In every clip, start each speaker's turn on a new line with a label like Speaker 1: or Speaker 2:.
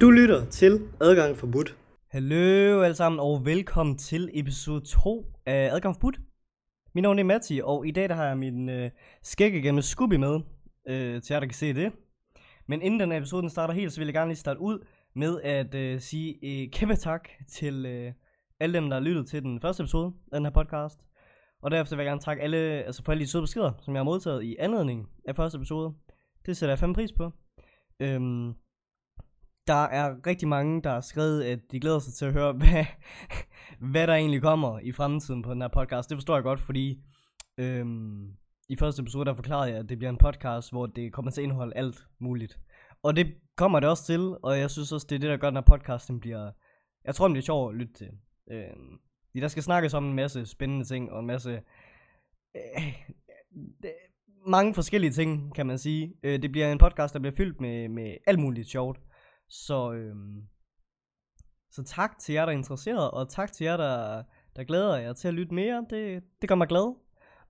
Speaker 1: Du lytter til Adgang Forbudt.
Speaker 2: Hallo alle sammen, og velkommen til episode 2 af Adgang Forbudt. Mit navn er Matti, og i dag der har jeg min øh, skægge gennem Scooby med, øh, til jer der kan se det. Men inden den episode den starter helt, så vil jeg gerne lige starte ud med at øh, sige øh, kæmpe tak til øh, alle dem, der har lyttet til den første episode af den her podcast. Og derefter vil jeg gerne takke alle, altså for alle de søde beskeder, som jeg har modtaget i anledning af første episode. Det sætter jeg fandme pris på. Øhm, der er rigtig mange, der har skrevet, at de glæder sig til at høre, hvad, hvad der egentlig kommer i fremtiden på den her podcast. Det forstår jeg godt, fordi øhm, i første episode, der forklarede jeg, at det bliver en podcast, hvor det kommer til at indeholde alt muligt. Og det kommer det også til, og jeg synes også, det er det, der gør, at den her podcast den bliver... Jeg tror, den bliver sjov at lytte til. Øhm, der skal snakkes om en masse spændende ting, og en masse... Øh, mange forskellige ting, kan man sige. Øh, det bliver en podcast, der bliver fyldt med, med alt muligt sjovt. Så, øhm, så tak til jer, der er interesseret, og tak til jer, der, der glæder jer til at lytte mere. Det, det gør mig glad.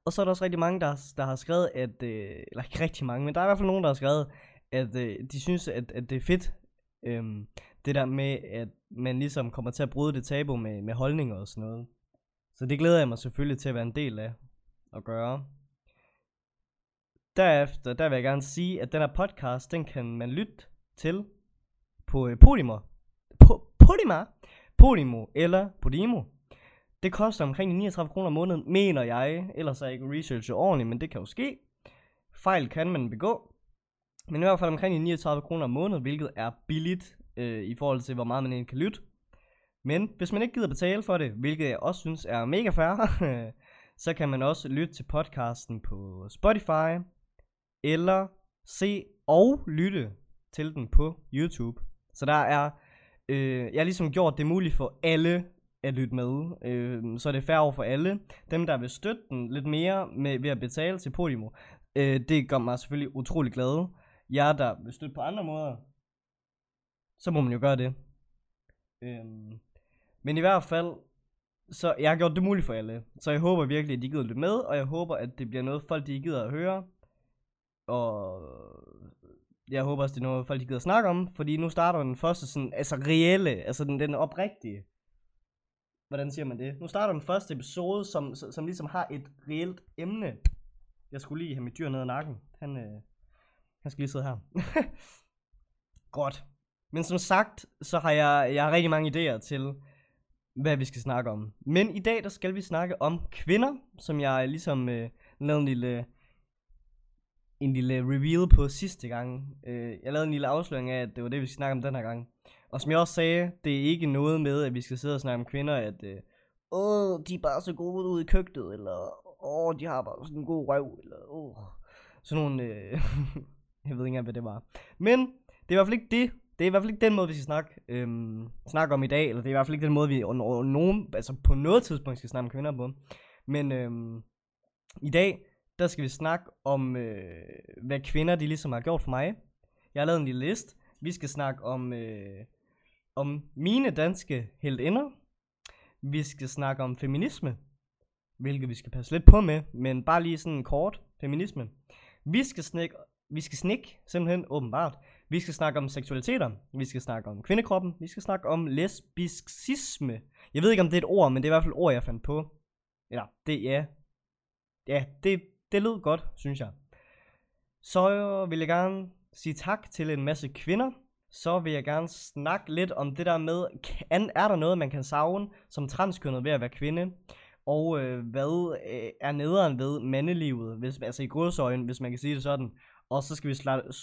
Speaker 2: Og så er der også rigtig mange, der, der har skrevet, at, øh, eller ikke rigtig mange, men der er i hvert fald nogen, der har skrevet, at øh, de synes, at, at det er fedt, øhm, det der med, at man ligesom kommer til at bryde det tabu med, med holdninger og sådan noget. Så det glæder jeg mig selvfølgelig til at være en del af at gøre. Derefter, der vil jeg gerne sige, at den her podcast, den kan man lytte til på øh, Podimo. Po, Podima? Podimo eller Podimo. Det koster omkring 39 kroner om måneden, mener jeg. Ellers er jeg ikke researchet ordentligt, men det kan jo ske. Fejl kan man begå. Men i hvert fald omkring 39 kroner om måneden, hvilket er billigt øh, i forhold til, hvor meget man egentlig kan lytte. Men hvis man ikke gider betale for det, hvilket jeg også synes er mega fair, så kan man også lytte til podcasten på Spotify, eller se og lytte til den på YouTube. Så der er, øh, jeg har ligesom gjort det muligt for alle at lytte med, øh, så er det færre over for alle. Dem, der vil støtte den lidt mere med, ved at betale til Podimo, øh, det gør mig selvfølgelig utrolig glad. Jeg der vil støtte på andre måder, så må man jo gøre det. Øh, men i hvert fald, så jeg har gjort det muligt for alle. Så jeg håber virkelig, at de gider lytte med, og jeg håber, at det bliver noget, folk de gider at høre. Og jeg håber også, det er noget, folk de gider snakke om, fordi nu starter den første sådan, altså reelle, altså den, den oprigtige. Hvordan siger man det? Nu starter den første episode, som, som ligesom har et reelt emne. Jeg skulle lige have mit dyr ned i nakken. Han, øh, han skal lige sidde her. Godt. Men som sagt, så har jeg, jeg har rigtig mange idéer til, hvad vi skal snakke om. Men i dag, der skal vi snakke om kvinder, som jeg ligesom øh, lavede en lille en lille reveal på sidste gang. Øh, jeg lavede en lille afsløring af, at det var det, vi skal snakke om den her gang. Og som jeg også sagde, det er ikke noget med, at vi skal sidde og snakke om kvinder, at øh, åh, de er bare så gode ude i køkkenet, eller åh, de har bare sådan en god røv, eller åh, sådan nogle, øh, jeg ved ikke engang, hvad det var. Men det er i hvert fald ikke det, det er i hvert fald ikke den måde, vi skal snakke, øhm, snakke om i dag, eller det er i hvert fald ikke den måde, vi nogen, altså på noget tidspunkt skal snakke om kvinder på. Men øhm, i dag, der skal vi snakke om, øh, hvad kvinder de ligesom har gjort for mig. Jeg har lavet en lille liste. Vi skal snakke om, øh, om mine danske heldinder. Vi skal snakke om feminisme, hvilket vi skal passe lidt på med, men bare lige sådan kort feminisme. Vi skal snakke, vi skal snikke, simpelthen åbenbart. Vi skal snakke om seksualiteter, vi skal snakke om kvindekroppen, vi skal snakke om lesbiskisme. Jeg ved ikke om det er et ord, men det er i hvert fald et ord, jeg fandt på. Eller, det ja. Ja, det, det lød godt, synes jeg. Så vil jeg gerne sige tak til en masse kvinder. Så vil jeg gerne snakke lidt om det der med, kan, er der noget, man kan savne som transkønnet ved at være kvinde? Og øh, hvad øh, er nederen ved mandelivet, hvis, altså i godsøjen, hvis man kan sige det sådan. Og så skal vi slat,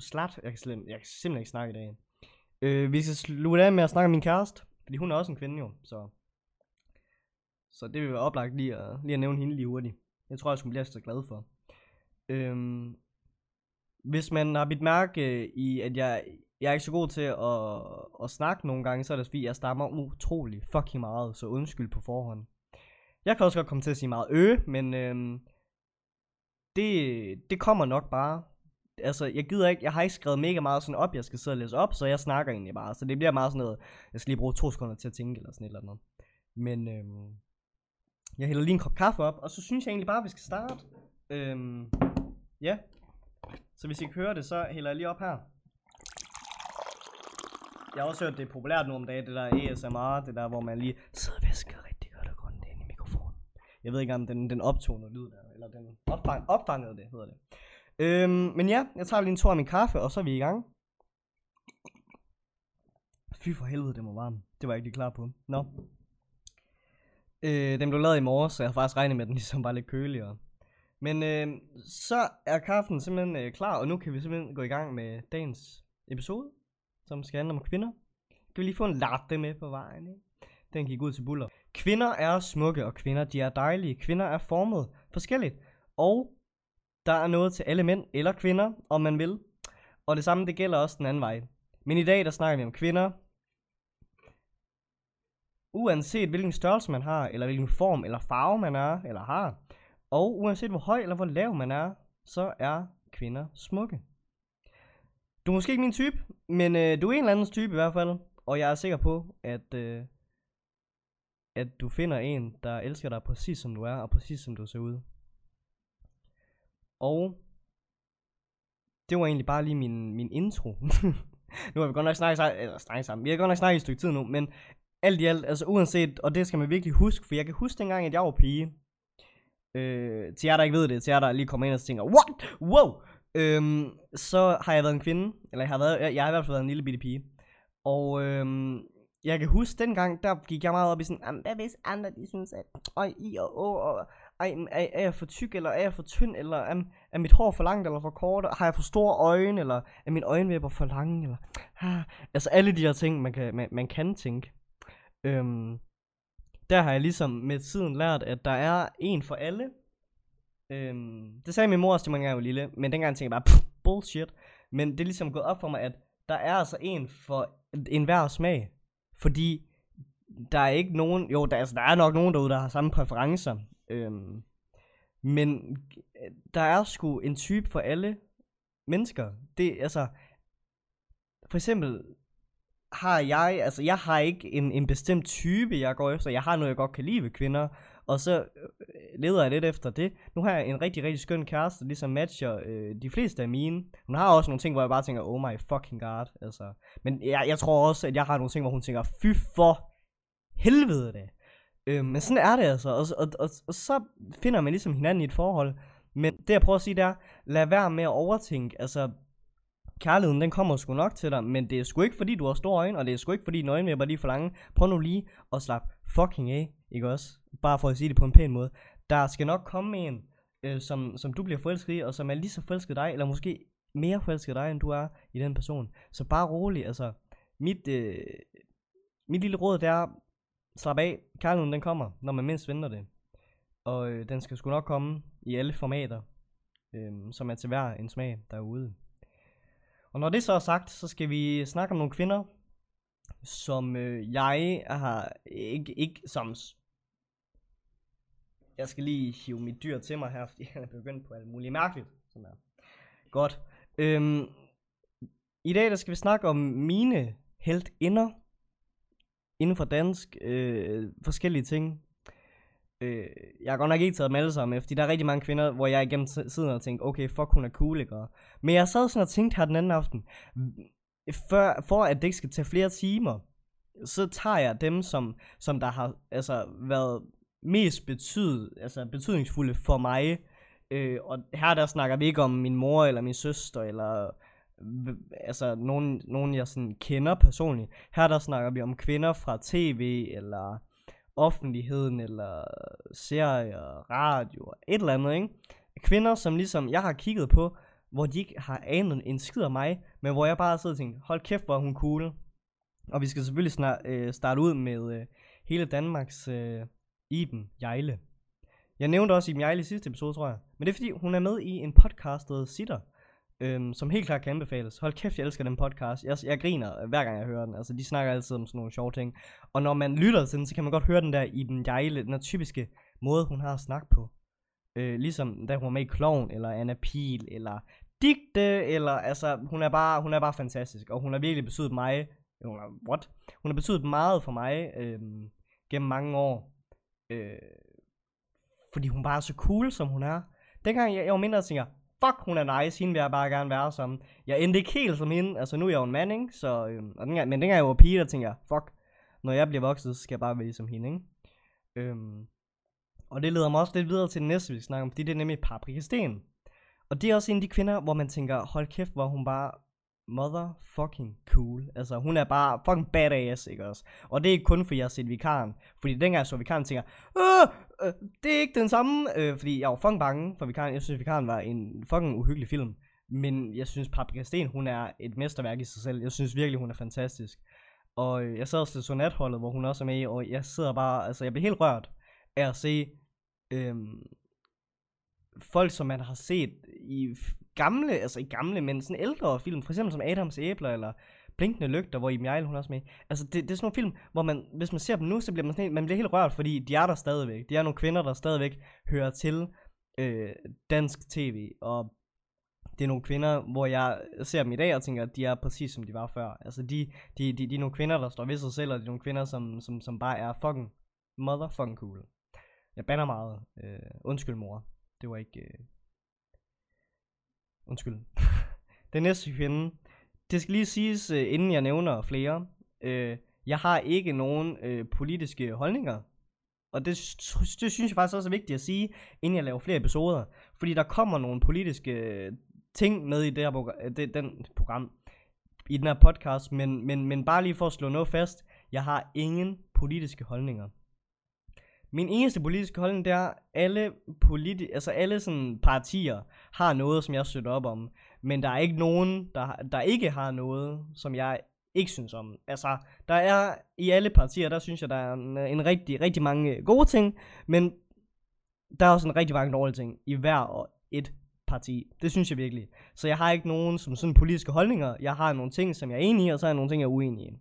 Speaker 2: slat jeg, kan slet, jeg kan simpelthen ikke snakke i dag. Øh, vi skal slutte af med at snakke om min kæreste, fordi hun er også en kvinde jo, så... Så det vil være oplagt lige at, lige at nævne hende lige hurtigt. Jeg tror, også, skulle bliver så glad for. Øhm, hvis man har bidt mærke øh, i, at jeg, jeg er ikke så god til at, at snakke nogle gange, så er det fordi, jeg stammer utrolig fucking meget, så undskyld på forhånd. Jeg kan også godt komme til at sige meget ø, men øhm, det, det kommer nok bare. Altså, jeg gider ikke, jeg har ikke skrevet mega meget sådan op, jeg skal sidde og læse op, så jeg snakker egentlig bare. Så det bliver meget sådan noget, jeg skal lige bruge to sekunder til at tænke eller sådan et eller andet. Men øhm, jeg hælder lige en kop kaffe op, og så synes jeg egentlig bare, at vi skal starte. Øhm, ja. Så hvis I kan høre det, så hælder jeg lige op her. Jeg har også hørt, det er populært nu om dagen, det der ASMR, det der, hvor man lige sidder og væsker rigtig godt og grundigt ind i mikrofonen. Jeg ved ikke, om den, den optoner lyd der, eller den opfang, opfangede det, hedder det. Øhm, men ja, jeg tager lige en tur af min kaffe, og så er vi i gang. Fy for helvede, det var varmt. Det var jeg ikke lige klar på. Nå. Øh, den blev lavet i morges, så jeg har faktisk regnet med, at den ligesom var lidt køligere. Men øh, så er kaffen simpelthen øh, klar, og nu kan vi simpelthen gå i gang med dagens episode, som skal handle om kvinder. Kan vi lige få en latte med på vejen, ikke? Den gik ud til buller. Kvinder er smukke, og kvinder de er dejlige. Kvinder er formet forskelligt. Og der er noget til alle mænd eller kvinder, om man vil. Og det samme, det gælder også den anden vej. Men i dag, der snakker vi om kvinder. Uanset hvilken størrelse man har, eller hvilken form eller farve man er, eller har. Og uanset hvor høj eller hvor lav man er, så er kvinder smukke. Du er måske ikke min type, men øh, du er en eller anden type i hvert fald. Og jeg er sikker på, at, øh, at du finder en, der elsker dig præcis som du er, og præcis som du ser ud. Og det var egentlig bare lige min, min intro. nu har vi godt nok snakket, sammen, eller snakket sammen. Vi har godt nok snakket i et stykke tid nu, men alt i alt, altså uanset, og det skal man virkelig huske, for jeg kan huske dengang, at jeg var pige. Øh, til jer, der ikke ved det, til jer, der lige kommer ind og tænker, what? Wow! Øhm, så har jeg været en kvinde, eller jeg har, været, jeg, jeg har i hvert fald været en lille bitte pige. Og øhm, jeg kan huske, dengang, der gik jeg meget op i sådan, hvad hvis andre, de synes, at, øj, i og å, og, ej, er, er jeg for tyk, eller er jeg for tynd, eller er, er mit hår for langt, eller for kort, har jeg for store øjne, eller er mine øjenvipper for lange, eller, ah, altså alle de her ting, man kan, man, man kan tænke. Øhm, der har jeg ligesom med tiden lært, at der er en for alle. Øhm, det sagde min mor også til mig, jeg var lille, men dengang tænkte jeg bare, bullshit. Men det er ligesom gået op for mig, at der er altså en for enhver smag. Fordi der er ikke nogen, jo, der, altså, der er nok nogen derude, der har samme præferencer. Øhm, men øh, der er sgu en type for alle mennesker. Det, altså, for eksempel, har jeg, altså jeg har ikke en, en bestemt type, jeg går efter. Jeg har noget, jeg godt kan lide ved kvinder, og så øh, leder jeg lidt efter det. Nu har jeg en rigtig, rigtig skøn kæreste, der ligesom matcher øh, de fleste af mine. Hun har også nogle ting, hvor jeg bare tænker, oh my fucking god, altså. Men jeg, jeg tror også, at jeg har nogle ting, hvor hun tænker, fy for helvede det. Øh, men sådan er det altså, og, og, og, og så finder man ligesom hinanden i et forhold. Men det jeg prøver at sige, det er, lad være med at overtænke, altså kærligheden, den kommer sgu nok til dig, men det er sgu ikke fordi, du har store øjne, og det er sgu ikke fordi, dine øjne er lige for lange. Prøv nu lige at slappe fucking af, ikke også? Bare for at sige det på en pæn måde. Der skal nok komme en, øh, som, som du bliver forelsket i, og som er lige så forelsket dig, eller måske mere forelsket dig, end du er i den person. Så bare rolig, altså, mit, øh, mit lille råd, det er, slap af, kærligheden den kommer, når man mindst venter det. Og øh, den skal sgu nok komme i alle formater, øh, som er til hver en smag derude. Og når det så er sagt, så skal vi snakke om nogle kvinder, som øh, jeg har ikke, ikke som... Jeg skal lige hive mit dyr til mig her, fordi han er begyndt på alt muligt mærkeligt. Som er. Godt. Øhm, I dag der skal vi snakke om mine heltinder inden for dansk, øh, forskellige ting. Øh, jeg har godt nok ikke taget dem alle sammen, fordi der er rigtig mange kvinder, hvor jeg igennem siden og tænkt, okay, fuck, hun er cool, ikke? Men jeg sad sådan og tænkte her den anden aften, for, for at det ikke skal tage flere timer, så tager jeg dem, som, som der har altså, været mest betyd, altså, betydningsfulde for mig. Øh, og her der snakker vi ikke om min mor eller min søster, eller altså nogen, nogen jeg sådan kender personligt. Her der snakker vi om kvinder fra tv, eller offentligheden, eller serier, radio, et eller andet, ikke? Kvinder, som ligesom jeg har kigget på, hvor de ikke har anet en skid af mig, men hvor jeg bare sidder og tænkt, hold kæft, hvor er hun cool. Og vi skal selvfølgelig snart, øh, starte ud med øh, hele Danmarks øh, Iben Jejle. Jeg nævnte også Iben Jejle i sidste episode, tror jeg. Men det er fordi, hun er med i en podcast, der Sitter, øhm, som helt klart kan anbefales. Hold kæft, jeg elsker den podcast. Jeg, jeg griner øh, hver gang jeg hører den. Altså, de snakker altid om sådan nogle sjove ting. Og når man lytter til den, så kan man godt høre den der i den dejlige, den typiske måde, hun har at snakke på. Øh, ligesom da hun var med i Kloven, eller Anna Pil, eller Digte, eller altså, hun er bare, hun er bare fantastisk. Og hun har virkelig betydet mig, hun har, what? Hun har betydet meget for mig øh, gennem mange år. Øh, fordi hun bare er så cool, som hun er. Dengang jeg, jeg var mindre, tænker fuck, hun er nice, hende vil jeg bare gerne være som. Jeg endte ikke helt som hende, altså nu er jeg jo en mand, ikke? Så, øhm, og dengang, men dengang jeg var pige, der tænkte jeg, fuck, når jeg bliver vokset, så skal jeg bare være som hende, ikke? Øhm, og det leder mig også lidt videre til det næste, vi skal snakke om, fordi det er nemlig Paprika Sten. Og det er også en af de kvinder, hvor man tænker, hold kæft, hvor hun bare motherfucking cool. Altså, hun er bare fucking badass, ikke også? Og det er ikke kun, fordi jeg har set vikaren. Fordi dengang jeg så vikaren, tænker jeg, øh, det er ikke den samme. Øh, fordi jeg var fucking bange for vikaren. Jeg synes, vikaren var en fucking uhyggelig film. Men jeg synes, Paprika Sten, hun er et mesterværk i sig selv. Jeg synes virkelig, hun er fantastisk. Og øh, jeg sad også til Sonatholdet, hvor hun også er med og jeg sidder bare, altså jeg bliver helt rørt af at se øhm, folk, som man har set i gamle, altså i gamle, men sådan ældre film, for eksempel som Adams Æbler, eller Blinkende Lygter, hvor Iben Ejl, hun er også med. Altså, det, det er sådan nogle film, hvor man, hvis man ser dem nu, så bliver man, sådan, man bliver helt rørt, fordi de er der stadigvæk. De er nogle kvinder, der stadigvæk hører til øh, dansk tv, og det er nogle kvinder, hvor jeg ser dem i dag og tænker, at de er præcis som de var før. Altså, de, de, de, de er nogle kvinder, der står ved sig selv, og de er nogle kvinder, som, som, som bare er fucking motherfucking cool. Jeg banner meget. Øh, undskyld, mor. Det var ikke... Øh... Undskyld. Den næste kvinde. Det skal lige siges, øh, inden jeg nævner flere. Øh, jeg har ikke nogen øh, politiske holdninger. Og det, det synes jeg faktisk også er vigtigt at sige, inden jeg laver flere episoder. Fordi der kommer nogle politiske øh, ting med i det her progr- øh, det, den program, i den her podcast, men, men, men bare lige for at slå noget fast, jeg har ingen politiske holdninger. Min eneste politiske holdning, det er, alle, politi- altså alle sådan partier har noget, som jeg støtter op om. Men der er ikke nogen, der, der ikke har noget, som jeg ikke synes om. Altså, der er i alle partier, der synes jeg, der er en, en rigtig, rigtig mange gode ting, men der er også en rigtig mange dårlige ting i hver og et parti. Det synes jeg virkelig. Så jeg har ikke nogen som sådan politiske holdninger. Jeg har nogle ting, som jeg er enig i, og så har jeg nogle ting, jeg er uenig i. Men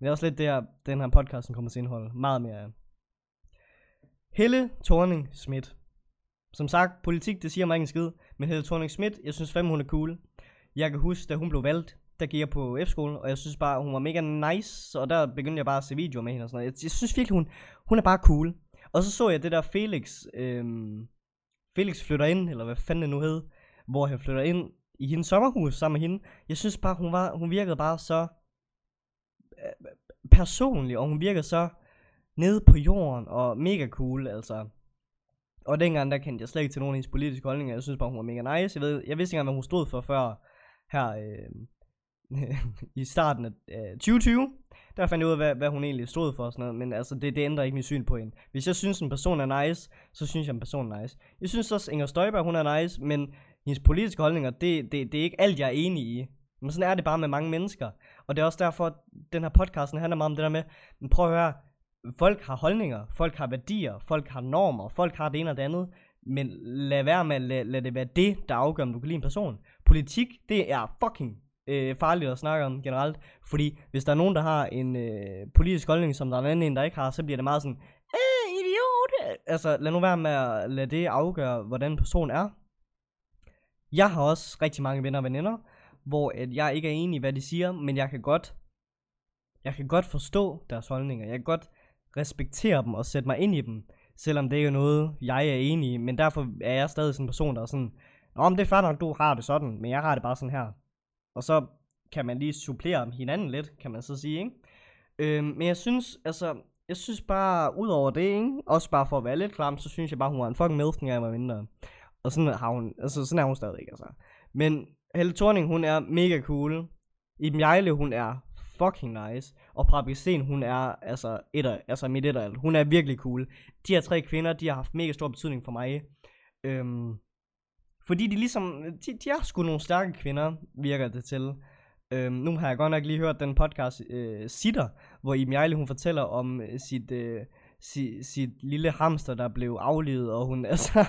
Speaker 2: det er også lidt det, den her podcast kommer til indhold. Meget mere af. Helle thorning Schmidt. Som sagt, politik, det siger mig ikke en skid. Men Helle thorning Schmidt, jeg synes fandme, hun er cool. Jeg kan huske, da hun blev valgt, der gik jeg på F-skolen, og jeg synes bare, hun var mega nice, og der begyndte jeg bare at se videoer med hende og sådan noget. Jeg, jeg synes virkelig, hun, hun er bare cool. Og så så jeg det der Felix, øhm, Felix flytter ind, eller hvad fanden det nu hed, hvor han flytter ind i hendes sommerhus sammen med hende. Jeg synes bare, hun, var, hun virkede bare så øh, personlig, og hun virkede så nede på jorden, og mega cool, altså. Og dengang, der kendte jeg slet ikke til nogen af hendes politiske holdninger. Jeg synes bare, hun var mega nice. Jeg, ved, jeg vidste ikke engang, hvad hun stod for før her øh, i starten af øh, 2020. Der fandt jeg ud af, hvad, hvad hun egentlig stod for og sådan noget. Men altså, det, det ændrer ikke min syn på hende. Hvis jeg synes, en person er nice, så synes jeg, en person er nice. Jeg synes også, Inger Støjberg, hun er nice, men hendes politiske holdninger, det, det, det er ikke alt, jeg er enig i. Men sådan er det bare med mange mennesker. Og det er også derfor, at den her podcast handler meget om det der med, men prøv at høre, folk har holdninger, folk har værdier, folk har normer, folk har det ene og det andet, men lad være med at lade, det være det, der afgør, om du kan lide en person. Politik, det er fucking øh, farligt at snakke om generelt, fordi hvis der er nogen, der har en øh, politisk holdning, som der er en anden, der ikke har, så bliver det meget sådan, øh, idiot! Altså, lad nu være med at lade det afgøre, hvordan en person er. Jeg har også rigtig mange venner og veninder, hvor at jeg ikke er enig i, hvad de siger, men jeg kan godt jeg kan godt forstå deres holdninger. Jeg kan godt respektere dem og sætte mig ind i dem, selvom det ikke er noget, jeg er enig i. Men derfor er jeg stadig sådan en person, der er sådan, om det er fair nok, du har det sådan, men jeg har det bare sådan her. Og så kan man lige supplere hinanden lidt, kan man så sige, ikke? Øhm, men jeg synes, altså, jeg synes bare, ud over det, ikke? Også bare for at være lidt klam, så synes jeg bare, hun var en fucking milf, jeg var mindre. Og sådan har hun, altså sådan er hun stadig, altså. Men Helle Thorning, hun er mega cool. Iben Jejle, hun er fucking nice. Og Prabik hun er altså, etter, altså mit etter alt. Hun er virkelig cool. De her tre kvinder, de har haft mega stor betydning for mig. Øhm, fordi de ligesom, de, de er sgu nogle stærke kvinder, virker det til. Øhm, nu har jeg godt nok lige hørt den podcast, øh, Sitter, hvor Iben hun fortæller om øh, sit, øh, si, sit lille hamster, der blev aflivet, og hun, altså,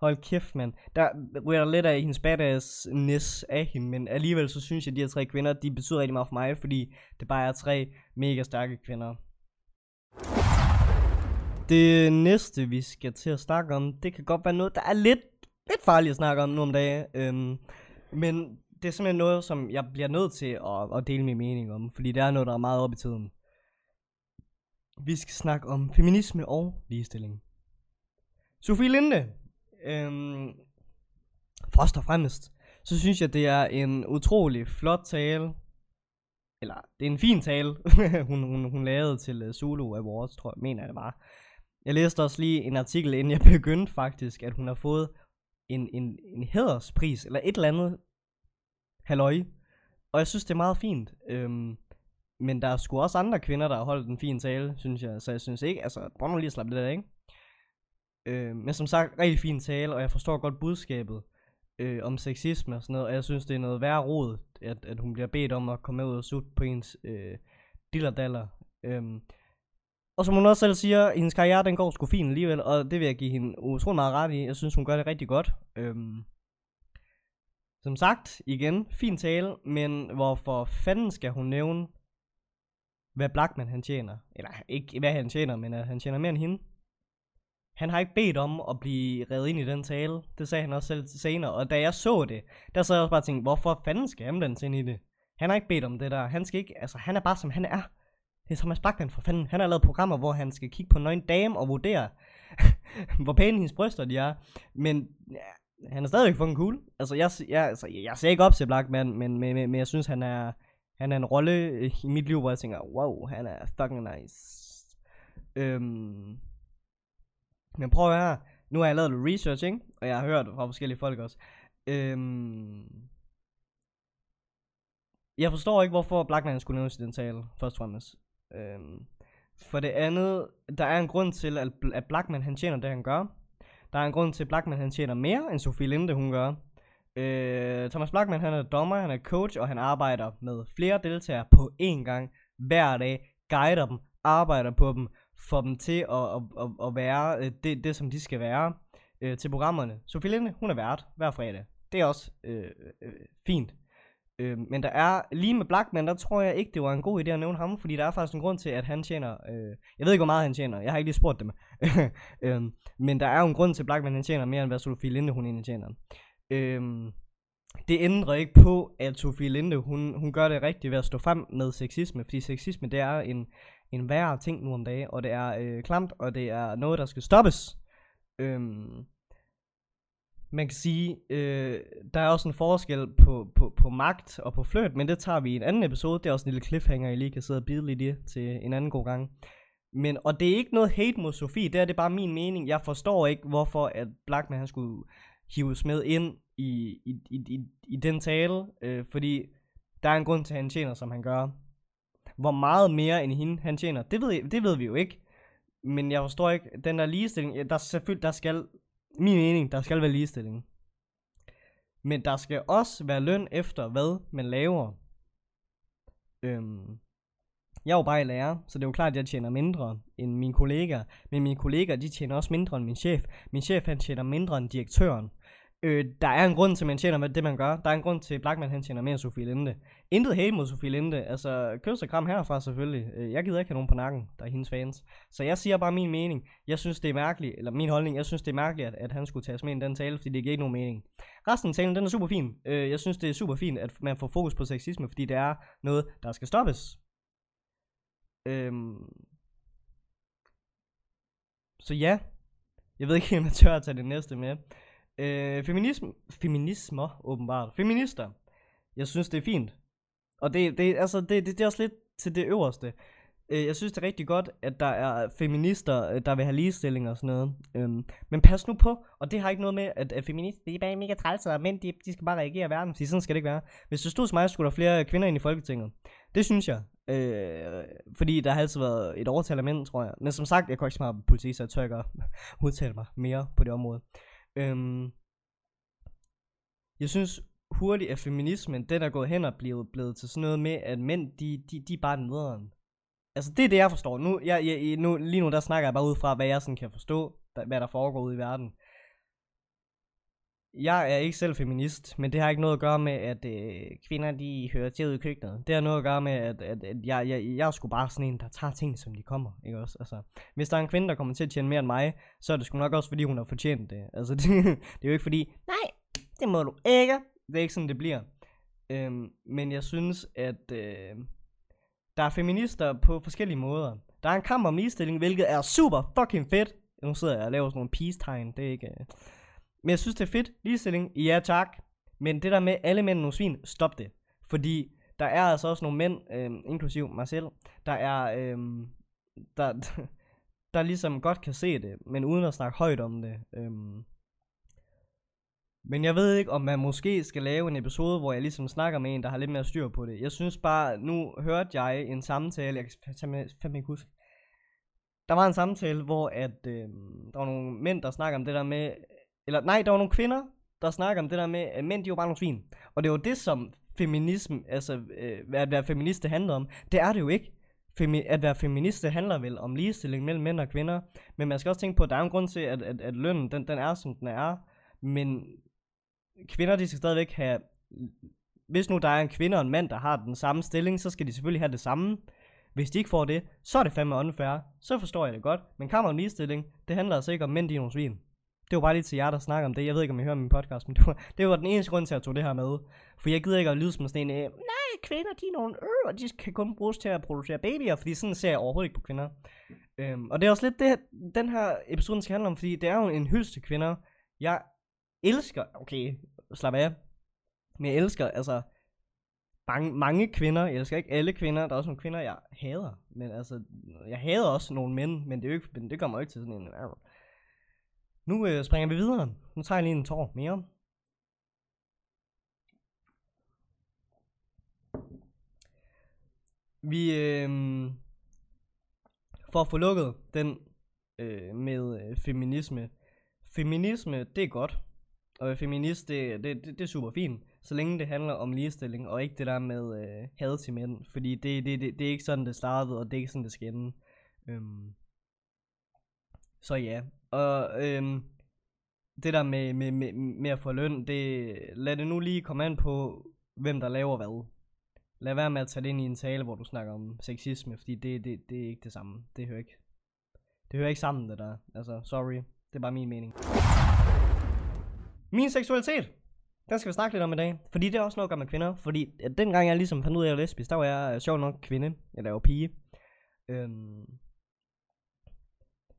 Speaker 2: hold kæft, mand. Der ryger der lidt af hendes badass af hende, men alligevel så synes jeg, at de her tre kvinder, de betyder rigtig meget for mig, fordi det bare er tre mega stærke kvinder. Det næste, vi skal til at snakke om, det kan godt være noget, der er lidt, lidt farligt at snakke om nu om dagen. Øhm, men det er simpelthen noget, som jeg bliver nødt til at, at dele min mening om, fordi det er noget, der er meget op i tiden. Vi skal snakke om feminisme og ligestilling. Sofie Linde. Øhm, først og fremmest, så synes jeg, det er en utrolig flot tale. Eller, det er en fin tale, hun, hun, hun lavede til Solo Zulu Awards, tror jeg, mener jeg det var. Jeg læste også lige en artikel, inden jeg begyndte faktisk, at hun har fået en, en, en hæderspris, eller et eller andet halløj. Og jeg synes, det er meget fint. Øhm, men der er sgu også andre kvinder, der har holdt en fin tale, synes jeg. Så jeg synes ikke, altså, prøv nu lige at slappe det af, ikke? Øh, men som sagt, rigtig fin tale, og jeg forstår godt budskabet øh, om sexisme og sådan noget, og jeg synes, det er noget værre rod, at, at hun bliver bedt om at komme ud og sutte på ens øh, dillerdaller. Øh, og som hun også selv siger, hendes karriere, den går sgu fint alligevel, og det vil jeg give hende utrolig meget ret i. Jeg synes, hun gør det rigtig godt. Øhm, som sagt, igen, fin tale, men hvorfor fanden skal hun nævne, hvad Blackman han tjener? Eller ikke hvad han tjener, men at han tjener mere end hende. Han har ikke bedt om at blive reddet ind i den tale. Det sagde han også selv senere. Og da jeg så det, der så jeg også bare tænkt, hvorfor fanden skal han den ind i det? Han har ikke bedt om det der. Han skal ikke, altså han er bare som han er. Det er Thomas Blackman for fanden. Han har lavet programmer, hvor han skal kigge på en dame og vurdere, hvor pæne hendes bryster de er. Men ja, han er stadigvæk fucking cool. Altså jeg, jeg, altså, jeg ser ikke op til Blackman, men, men, men, men jeg synes, han er, han er en rolle øh, i mit liv, hvor jeg tænker, wow, han er fucking nice. Øhm, men prøv at høre, nu har jeg lavet lidt research, ikke? Og jeg har hørt fra forskellige folk også. Øhm, jeg forstår ikke, hvorfor Blackman skulle nævnes i den tale, først og fremmest. Øhm, for det andet, der er en grund til, at, at Blackman han tjener det, han gør. Der er en grund til, at Blackman han tjener mere, end Sofie Linde, hun gør. Øh, Thomas Blackman han er dommer, han er coach, og han arbejder med flere deltagere på én gang, hver dag, guider dem, arbejder på dem, får dem til at, at, at, at være øh, det, det, som de skal være øh, til programmerne. Sofie Linde, hun er vært hver fredag. Det er også øh, øh, fint. Øh, men der er, lige med Blackman, der tror jeg ikke, det var en god idé at nævne ham, fordi der er faktisk en grund til, at han tjener, øh, jeg ved ikke, hvor meget han tjener, jeg har ikke lige spurgt dem, øh, men der er jo en grund til, at Blackman han tjener mere, end hvad Sofie Linde, hun egentlig tjener. Øhm, det ændrer ikke på, at Sofie Linde, hun, hun gør det rigtigt ved at stå frem med sexisme, fordi sexisme, det er en, en værre ting nu om dagen, og det er øh, klamt, og det er noget, der skal stoppes. Øhm, man kan sige, øh, der er også en forskel på, på, på magt og på fløjt, men det tager vi i en anden episode. Det er også en lille cliffhanger, I lige kan sidde og bide lidt i til en anden god gang. Men, og det er ikke noget hate mod Sofie, det er det bare min mening. Jeg forstår ikke, hvorfor at Blackman han skulle hives med ind i, i, i, i, i den tale, øh, fordi der er en grund til, at han tjener, som han gør. Hvor meget mere end hende han tjener, det ved, det ved vi jo ikke. Men jeg forstår ikke, den der ligestilling, der selvfølgelig, der skal, min mening, der skal være ligestilling. Men der skal også være løn efter, hvad man laver. Øhm, jeg er jo bare i lærer, så det er jo klart, at jeg tjener mindre end mine kollegaer. Men mine kollegaer, de tjener også mindre end min chef. Min chef, han tjener mindre end direktøren. Øh, der er en grund til, at man tjener med det, man gør. Der er en grund til, at Blackman han tjener mere end Sofie Linde. Intet hate mod Sofie Linde. Altså, kys og kram herfra selvfølgelig. Øh, jeg gider ikke have nogen på nakken, der er hendes fans. Så jeg siger bare min mening. Jeg synes, det er mærkeligt, eller min holdning, jeg synes, det er mærkeligt, at, at han skulle tages med i den tale, fordi det giver ikke nogen mening. Resten af talen, den er super fin. Øh, jeg synes, det er super fint, at man får fokus på sexisme, fordi det er noget, der skal stoppes. Øhm. Så ja, jeg ved ikke, om jeg tør at tage det næste med. Øh, feminism, feminismer, åbenbart. Feminister. Jeg synes, det er fint. Og det, det, altså, det, det, det er også lidt til det øverste. Øh, jeg synes, det er rigtig godt, at der er feminister, øh, der vil have ligestilling og sådan noget. Øhm, men pas nu på, og det har ikke noget med, at, at feminister, de er bare mega træls, og mænd, de, de skal bare reagere i verden, fordi sådan skal det ikke være. Hvis du stod som mig, skulle der flere kvinder ind i Folketinget. Det synes jeg. Øh, fordi der har altid været et overtal af mænd, tror jeg. Men som sagt, jeg kunne ikke så meget politik, så jeg tør ikke udtale mig mere på det område. Øhm, jeg synes hurtigt, at feminismen, den er gået hen og blevet, blevet til sådan noget med, at mænd, de, de, de er bare nederen. Altså, det er det, jeg forstår. Nu, jeg, jeg, nu, lige nu, der snakker jeg bare ud fra, hvad jeg sådan kan forstå, der, hvad der foregår ude i verden. Jeg er ikke selv feminist, men det har ikke noget at gøre med, at øh, kvinder de hører til ud i køkkenet. Det har noget at gøre med, at, at, at jeg, jeg, jeg er sgu bare sådan en, der tager ting, som de kommer. Ikke også? Altså, hvis der er en kvinde, der kommer til at tjene mere end mig, så er det sgu nok også, fordi hun har fortjent det. Altså, det, det er jo ikke fordi, nej, det må du ikke. Det er ikke sådan, det bliver. Øhm, men jeg synes, at øh, der er feminister på forskellige måder. Der er en kamp om ligestilling, hvilket er super fucking fedt. Nu sidder jeg og laver sådan nogle peace-tegn. Det er ikke... Øh, men jeg synes, det er fedt. Ligestilling, ja tak. Men det der med alle mænd er nogle svin, stop det. Fordi der er altså også nogle mænd, øh, inklusiv mig selv, der er, øh, der, der ligesom godt kan se det, men uden at snakke højt om det. Øhm. Men jeg ved ikke, om man måske skal lave en episode, hvor jeg ligesom snakker med en, der har lidt mere styr på det. Jeg synes bare, nu hørte jeg en samtale, jeg kan fandme ikke huske. Der var en samtale, hvor at, øh, der var nogle mænd, der snakker om det der med, eller nej, der var nogle kvinder, der snakker om det der med, at mænd de er jo bare nogle svin. Og det var det, som feminisme, altså øh, at være feminist, det handler om. Det er det jo ikke. Femi- at være feminist, det handler vel om ligestilling mellem mænd og kvinder. Men man skal også tænke på, at der er en grund til, at, at, at lønnen, den, den er, som den er. Men kvinder, de skal stadigvæk have... Hvis nu der er en kvinde og en mand, der har den samme stilling, så skal de selvfølgelig have det samme. Hvis de ikke får det, så er det fandme unfair. Så forstår jeg det godt. Men kammer om ligestilling, det handler altså ikke om mænd, de er nogle svin. Det var bare lige til jer, der snakker om det. Jeg ved ikke, om I hører min podcast, men det var, det var den eneste grund til, at jeg tog det her med. For jeg gider ikke at lyde som sådan en, øh, nej, kvinder, de er nogle øh, og de kan kun bruges til at producere babyer, fordi sådan ser jeg overhovedet ikke på kvinder. Øhm, og det er også lidt det, den her episode skal handle om, fordi det er jo en hyldest til kvinder. Jeg elsker, okay, slap af, men jeg elsker, altså, mange, mange kvinder, jeg elsker ikke alle kvinder, der er også nogle kvinder, jeg hader, men altså, jeg hader også nogle mænd, men det, er jo ikke, det kommer jo ikke til sådan en, nu øh, springer vi videre. Nu tager jeg lige en tår mere. Vi, øh, for at få lukket den øh, med øh, feminisme. Feminisme, det er godt. Og feminist, det, det, det, det er super fint. Så længe det handler om ligestilling, og ikke det der med øh, had til mænd. Fordi det, det, det, det er ikke sådan, det startede, og det er ikke sådan, det skal ende. Øhm. Så ja, og øhm, det der med, med, med, med at få løn, det, lad det nu lige komme an på, hvem der laver hvad. Lad være med at tage det ind i en tale, hvor du snakker om sexisme, fordi det, det, det er ikke det samme. Det hører ikke, det hører ikke sammen, det der. Altså, sorry. Det er bare min mening. Min seksualitet, den skal vi snakke lidt om i dag. Fordi det er også noget at med kvinder. Fordi at dengang jeg ligesom fandt ud af, at jeg var lesbisk, der var jeg øh, sjov nok kvinde. Eller jeg var pige. Øhm,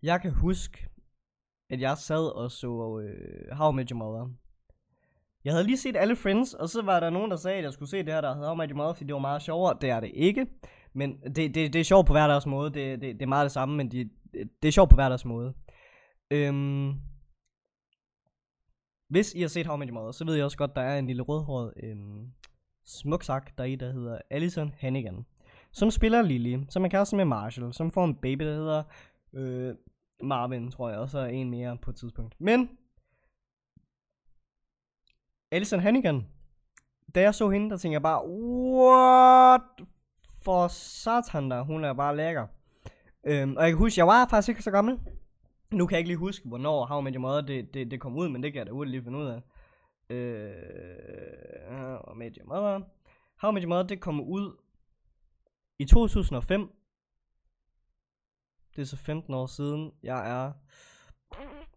Speaker 2: jeg kan huske, at jeg sad og så øh, How I Met Your Mother. Jeg havde lige set alle Friends, og så var der nogen, der sagde, at jeg skulle se det her, der hedder How I Met Your Mother, fordi det var meget sjovere. Det er det ikke. Men det, det, det er sjovt på hver deres måde. Det, det, det er meget det samme, men de, det er sjovt på hver deres måde. Øhm, hvis I har set How I Met Your Mother, så ved jeg også godt, der er en lille rødhåret øhm, smuksak i, der hedder Allison Hannigan. Som spiller Lily, som er kæreste med Marshall, som får en baby, der hedder øh, Marvin, tror jeg, og så en mere på et tidspunkt. Men, Alison Hannigan, da jeg så hende, der tænkte jeg bare, what for satan der, hun er bare lækker. Øhm, og jeg kan huske, jeg var faktisk ikke så gammel. Nu kan jeg ikke lige huske, hvornår How Met Your Mother det, det, det kom ud, men det kan jeg da hurtigt lige finde ud af. Øh, How Met Your Mother. How Met Your Mother, det kom ud i 2005, det er så 15 år siden. Jeg er...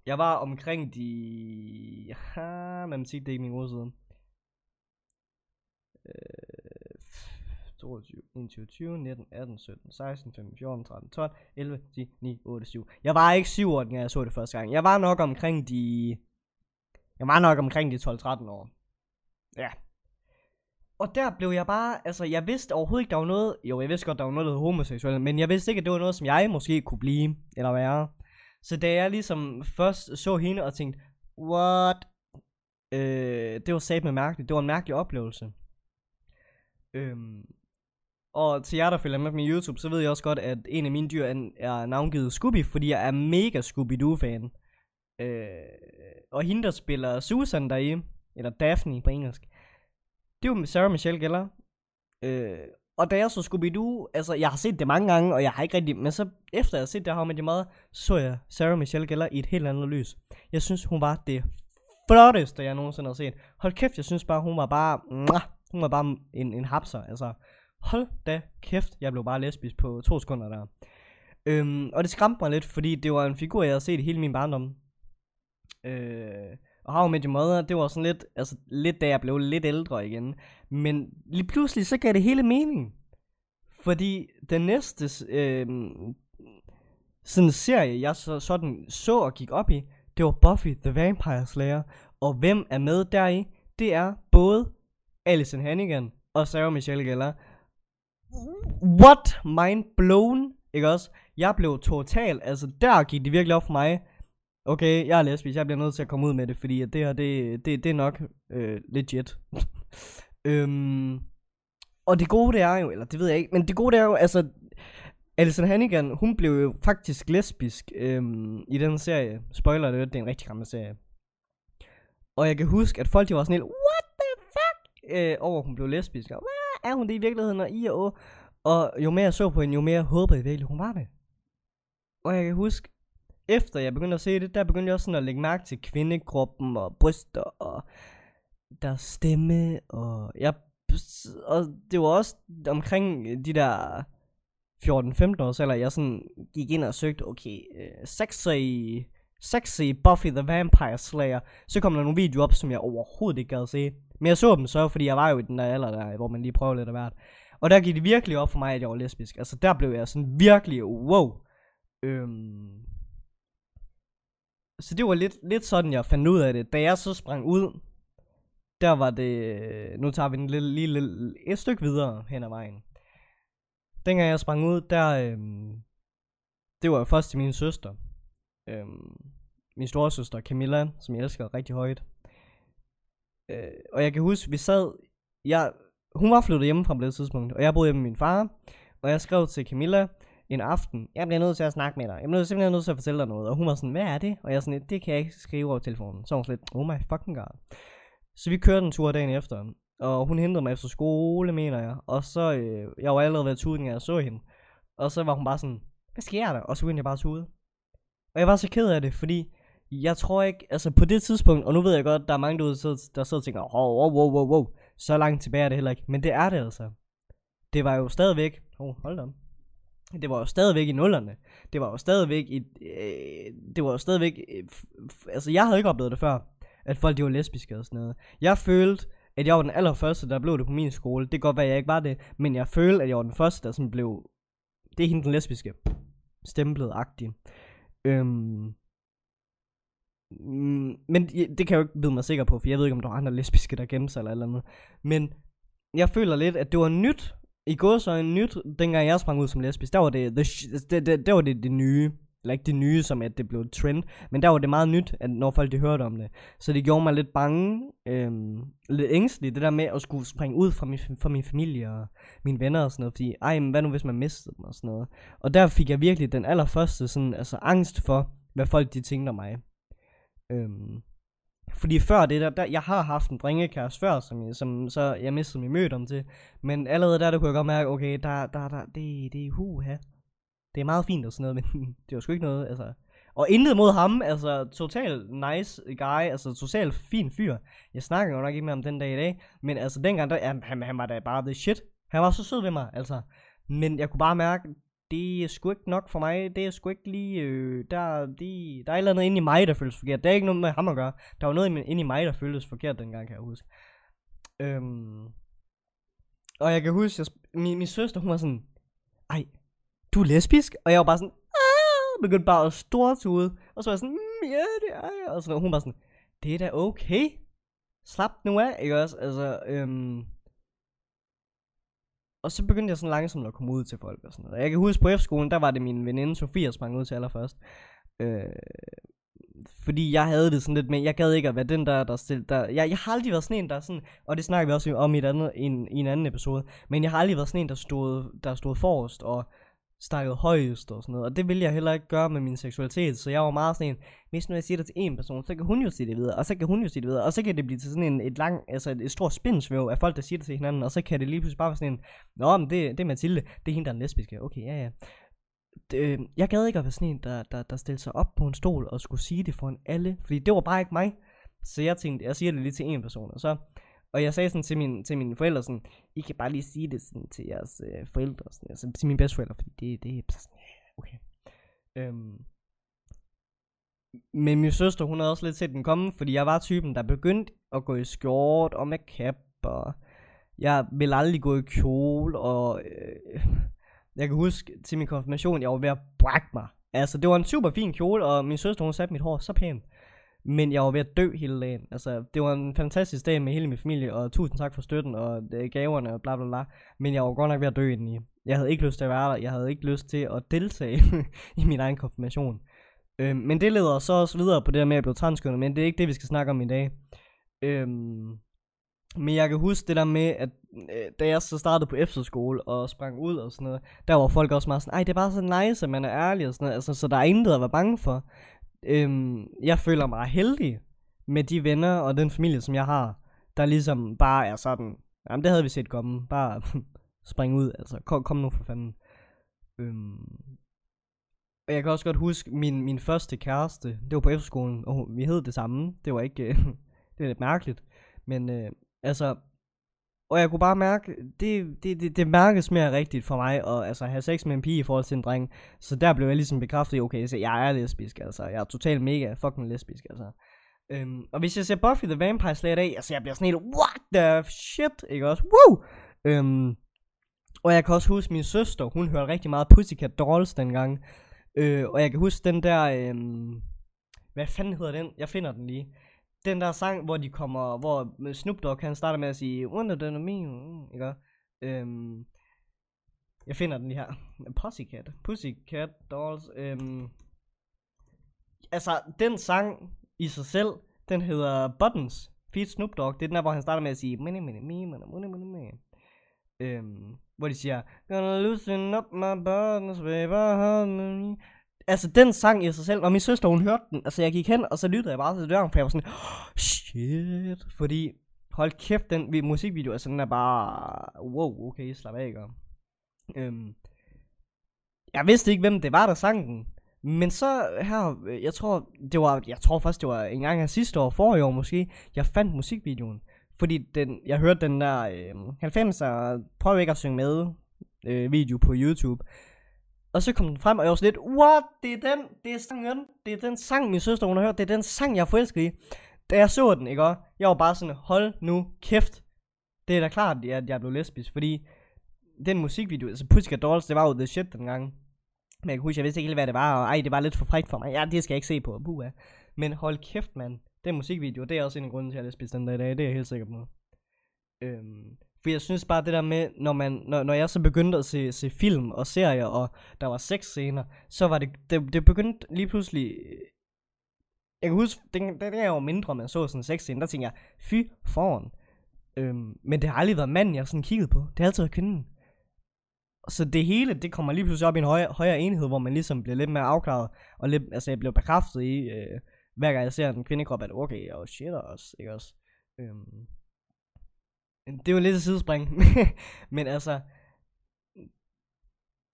Speaker 2: Jeg var omkring de... Ja, man sige, det er ikke min gode siden. Øh, 22, 21, 20, 19, 18, 17, 16, 15, 14, 13, 12, 11, 10, 9, 8, 7. Jeg var ikke 7 år, da jeg så det første gang. Jeg var nok omkring de... Jeg var nok omkring de 12-13 år. Ja, og der blev jeg bare, altså jeg vidste overhovedet ikke, der var noget, jo jeg vidste godt, der var noget, der homoseksuelt, men jeg vidste ikke, at det var noget, som jeg måske kunne blive, eller være. Så da jeg ligesom først så hende og tænkte, what? Øh, det var sat med mærkeligt, det var en mærkelig oplevelse. Øhm, og til jer, der følger med på min YouTube, så ved jeg også godt, at en af mine dyr er navngivet Scooby, fordi jeg er mega Scooby-Doo-fan. Øh, og hende, der spiller Susan deri, eller Daphne på engelsk, det var med Sarah Michelle Gellar. Øh, og da jeg så Scooby-Doo, altså jeg har set det mange gange, og jeg har ikke rigtig, men så efter jeg har set det her med det meget, så jeg Sarah Michelle Gellar i et helt andet lys. Jeg synes, hun var det flotteste, jeg nogensinde har set. Hold kæft, jeg synes bare, hun var bare, mwah, hun var bare en, en hapser, altså. Hold da kæft, jeg blev bare lesbisk på to sekunder der. Øhm, og det skræmte mig lidt, fordi det var en figur, jeg havde set hele min barndom. Øh, og How I Met Your Mother, det var sådan lidt, altså lidt da jeg blev lidt ældre igen. Men lige pludselig, så gav det hele mening. Fordi den næste øh, sådan serie, jeg så, sådan så og gik op i, det var Buffy the Vampire Slayer. Og hvem er med deri? Det er både Alison Hannigan og Sarah Michelle Gellar. What? Mind blown, ikke også? Jeg blev total, altså der gik det virkelig op for mig. Okay, jeg er lesbisk, jeg bliver nødt til at komme ud med det, fordi at det her, det, det, det er nok øh, legit. øhm, og det gode det er jo, eller det ved jeg ikke, men det gode det er jo, altså, Alison Hannigan, hun blev jo faktisk lesbisk øhm, i den serie. Spoiler det, det er en rigtig gammel serie. Og jeg kan huske, at folk de var sådan helt, what the fuck? Øh, over hun blev lesbisk. Og, hvad er hun det i virkeligheden? Og i og å. Og jo mere jeg så på hende, jo mere håbede jeg virkelig, hun var det. Og jeg kan huske, efter jeg begyndte at se det, der begyndte jeg også sådan at lægge mærke til kvindekroppen og bryster og der stemme og jeg og det var også omkring de der 14-15 år, eller jeg sådan gik ind og søgte, okay, øh, sexy, sexy Buffy the Vampire Slayer, så kom der nogle videoer op, som jeg overhovedet ikke gad se. Men jeg så dem så, fordi jeg var jo i den der alder der, hvor man lige prøver lidt af hvert. Og der gik det virkelig op for mig, at jeg var lesbisk. Altså der blev jeg sådan virkelig, wow. Øhm, så det var lidt, lidt sådan, jeg fandt ud af det. Da jeg så sprang ud, der var det, nu tager vi en lille, lille, lille et stykke videre hen ad vejen. Dengang jeg sprang ud, der, øhm, det var jo først til min søster. Øhm, min storesøster Camilla, som jeg elsker rigtig højt. Øh, og jeg kan huske, vi sad, jeg, hun var flyttet hjemmefra på det tidspunkt, og jeg boede hjemme med min far, og jeg skrev til Camilla, en aften, jeg bliver nødt til at snakke med dig. Jeg bliver simpelthen nødt til at fortælle dig noget. Og hun var sådan, hvad er det? Og jeg sådan, det kan jeg ikke skrive over telefonen. Så hun sådan lidt, oh my fucking god. Så vi kørte en tur dagen efter. Og hun hentede mig efter skole, mener jeg. Og så, øh, jeg var allerede ved at tude, jeg så hende. Og så var hun bare sådan, hvad sker der? Og så begyndte jeg bare tude. Og jeg var så ked af det, fordi jeg tror ikke, altså på det tidspunkt, og nu ved jeg godt, der er mange derude, der sidder og tænker, wow, wow, wow, wow, wow, så langt tilbage er det heller ikke. Men det er det altså. Det var jo stadigvæk, oh, hold da det var jo stadigvæk i nullerne. Det var jo stadigvæk i, øh, det var jo stadigvæk, øh, altså jeg havde ikke oplevet det før, at folk de var lesbiske og sådan noget. Jeg følte, at jeg var den allerførste, der blev det på min skole. Det kan godt være, at jeg ikke var det, men jeg følte, at jeg var den første, der sådan blev, det er hende den lesbiske, stemplet-agtig. Øhm, mm, men det kan jeg jo ikke vide mig sikker på, for jeg ved ikke, om der var andre lesbiske, der gemte sig eller eller andet. Men jeg føler lidt, at det var nyt i går så en nyt, dengang jeg sprang ud som lesbisk, der var det, the, det, det, der var det, det nye. Eller ikke det nye, som at det blev trend, men der var det meget nyt, at når folk de hørte om det. Så det gjorde mig lidt bange, øhm, lidt ængstelig, det der med at skulle springe ud fra min, fra min familie og mine venner og sådan noget, fordi, ej, men hvad nu hvis man mistede dem og sådan noget. Og der fik jeg virkelig den allerførste sådan, altså angst for, hvad folk de tænkte om mig. Øhm, fordi før det der, der jeg har haft en drengekæreste før, som, som så jeg mistede min møde om til. Men allerede der, der kunne jeg godt mærke, okay, der, der, der, det, det er huha. Det er meget fint og sådan noget, men det var sgu ikke noget, altså. Og intet mod ham, altså total nice guy, altså total fin fyr. Jeg snakker jo nok ikke med ham den dag i dag, men altså dengang, der, han, han, han var da bare the shit. Han var så sød ved mig, altså. Men jeg kunne bare mærke, det er sgu ikke nok for mig. Det er sgu ikke lige... Øh, der, de, der er et eller andet inde i mig, der føles forkert. Det er ikke noget med ham at gøre. Der var noget inde i mig, der føltes forkert dengang, kan jeg huske. Øhm, og jeg kan huske, jeg, min, min søster, hun var sådan... Ej, du er lesbisk? Og jeg var bare sådan... Aah! Begyndte bare at stortude. Og så var jeg sådan... Mm, ja, det er jeg. Og så hun var sådan... Det er da okay. Slap nu af, ikke også? Altså, øhm, og så begyndte jeg sådan langsomt at komme ud til folk og sådan noget. Jeg kan huske på F-skolen, der var det min veninde Sofia, der sprang ud til allerførst. Øh, fordi jeg havde det sådan lidt med, jeg gad ikke at være den der, der stillede der, jeg, jeg har aldrig været sådan en, der sådan, og det snakker vi også om i, et andet, i, en, i en anden episode, men jeg har aldrig været sådan en, der stod, der stod forrest, og snakket højest og sådan noget. Og det vil jeg heller ikke gøre med min seksualitet. Så jeg var meget sådan en, hvis nu jeg siger det til en person, så kan hun jo sige det videre, og så kan hun jo sige det videre, og så kan det blive til sådan en, et lang, altså et, et stort spindsvæv af folk, der siger det til hinanden, og så kan det lige pludselig bare være sådan en, Nå, men det, det er Mathilde, det er hende, der er lesbiske. Okay, ja, ja. Det, øh, jeg gad ikke at være sådan en, der, der, der stillede sig op på en stol og skulle sige det foran alle, fordi det var bare ikke mig. Så jeg tænkte, jeg siger det lige til en person, og så og jeg sagde sådan til, min, til mine forældre sådan, I kan bare lige sige det sådan til jeres øh, forældre, sådan, altså til mine bedsteforældre, fordi det, det er sådan, okay. Øhm, men min søster, hun havde også lidt set den komme, fordi jeg var typen, der begyndte at gå i skjort og med cap, og jeg ville aldrig gå i kjole, og øh, jeg kan huske til min konfirmation, jeg var ved at brække mig. Altså, det var en super fin kjole, og min søster, hun satte mit hår så pænt. Men jeg var ved at dø hele dagen. Altså, det var en fantastisk dag med hele min familie, og tusind tak for støtten og øh, gaverne og bla bla bla. Men jeg var godt nok ved at dø indeni. Jeg havde ikke lyst til at være der. Jeg havde ikke lyst til at deltage i min egen konfirmation. Øhm, men det leder så også videre på det der med at blive transkønnet, men det er ikke det, vi skal snakke om i dag. Øhm, men jeg kan huske det der med, at øh, da jeg så startede på efterskole og sprang ud og sådan noget, der var folk også meget sådan, ej, det er bare så nice, at man er ærlig og sådan noget, altså, så der er intet at være bange for. Øhm, jeg føler mig heldig med de venner og den familie, som jeg har, der ligesom bare er sådan, jamen det havde vi set komme, bare spring ud, altså. Kom, kom nu for fanden. Øhm, og jeg kan også godt huske min, min første kæreste, det var på efterskolen, og vi hed det samme, det var ikke, det er lidt mærkeligt, men øh, altså, og jeg kunne bare mærke, det, det, det, det mærkes mere rigtigt for mig at altså, have sex med en pige i forhold til en dreng. Så der blev jeg ligesom bekræftet, okay, så jeg er lesbisk, altså. Jeg er totalt mega fucking lesbisk, altså. Øhm, og hvis jeg ser Buffy the Vampire Slayer i dag, altså jeg bliver sådan helt, what the shit, ikke også? Woo! Øhm, og jeg kan også huske min søster, hun hørte rigtig meget Pussycat Dolls dengang. Øh, og jeg kan huske den der, øhm, hvad fanden hedder den? Jeg finder den lige den der sang, hvor de kommer, hvor Snoop Dogg han starter med at sige, Wonder er min, ikke? Øhm, jeg finder den lige her. Pussycat. Pussycat Dolls. Øhm, altså, den sang i sig selv, den hedder Buttons. Feed Snoop Dogg. Det er den der, hvor han starter med at sige, mini, mini, me, mini, mini, mini, mini. Øhm, hvor de siger, Gonna loosen up my buttons, baby, altså den sang i sig selv, og min søster hun hørte den, altså jeg gik hen, og så lyttede jeg bare til døren, for jeg var sådan, oh, shit, fordi, hold kæft, den musikvideo, altså den er bare, wow, okay, slap af, ikke? Øhm, jeg vidste ikke, hvem det var, der sang den, men så her, jeg tror, det var, jeg tror først, det var en gang af sidste år, for i år måske, jeg fandt musikvideoen, fordi den, jeg hørte den der øh, 90'er, prøv ikke at synge med, øh, video på YouTube, og så kom den frem, og jeg var sådan lidt, what, det er den, det er sangen, det er den sang, min søster hun har hørt, det er den sang, jeg er forelsket i. Da jeg så den, ikke jeg var bare sådan, hold nu kæft. Det er da klart, at jeg blev lesbisk, fordi den musikvideo, altså Pussycat Dolls, det var jo the shit dengang. Men jeg kan huske, jeg vidste ikke helt, hvad det var, og ej, det var lidt for frækt for mig. Ja, det skal jeg ikke se på, buha. Men hold kæft, mand. Den musikvideo, det er også en af grunden til, at jeg er lesbisk den dag i dag, det er jeg helt sikker på. Øhm, for jeg synes bare det der med, når, man, når, når jeg så begyndte at se, se film og serier, og der var seks scener, så var det, det, det begyndte lige pludselig... Jeg kan huske, den, den jeg var mindre, man så sådan en seks scene, der tænkte jeg, fy foran. Øhm, men det har aldrig været manden, jeg sådan kiggede på. Det har altid været kvinden. Så det hele, det kommer lige pludselig op i en højere, højere enhed, hvor man ligesom bliver lidt mere afklaret, og lidt, altså jeg bliver bekræftet i, øh, hver gang jeg ser en kvindekrop, at okay, og oh shit også, ikke også? Øhm, det er jo lidt et sidespring. Men altså,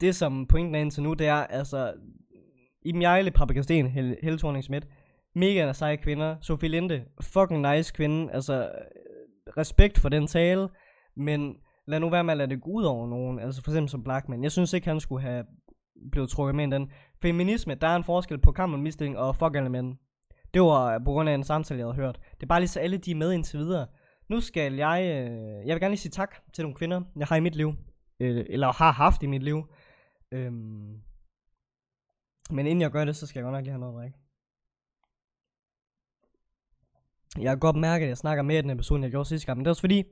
Speaker 2: det som pointen er indtil nu, det er, altså, Iben Jejle, Paprika Sten, Helle, Helle thorning Schmidt, mega seje kvinder. Sofie Linde, fucking nice kvinde. Altså, respekt for den tale, men lad nu være med at lade det gå ud over nogen. Altså for eksempel som Blackman. Jeg synes ikke, han skulle have blevet trukket med i den. Feminisme, der er en forskel på kamp og mistilling og fuck alle mænd. Det var på grund af en samtale, jeg havde hørt. Det er bare lige så alle de er med indtil videre. Nu skal jeg, øh, jeg vil gerne lige sige tak til nogle kvinder, jeg har i mit liv, øh, eller har haft i mit liv. Øhm, men inden jeg gør det, så skal jeg godt nok lige have noget at drikke. Jeg kan godt mærke, at jeg snakker mere i den episode, end jeg gjorde sidste gang, men det er også fordi,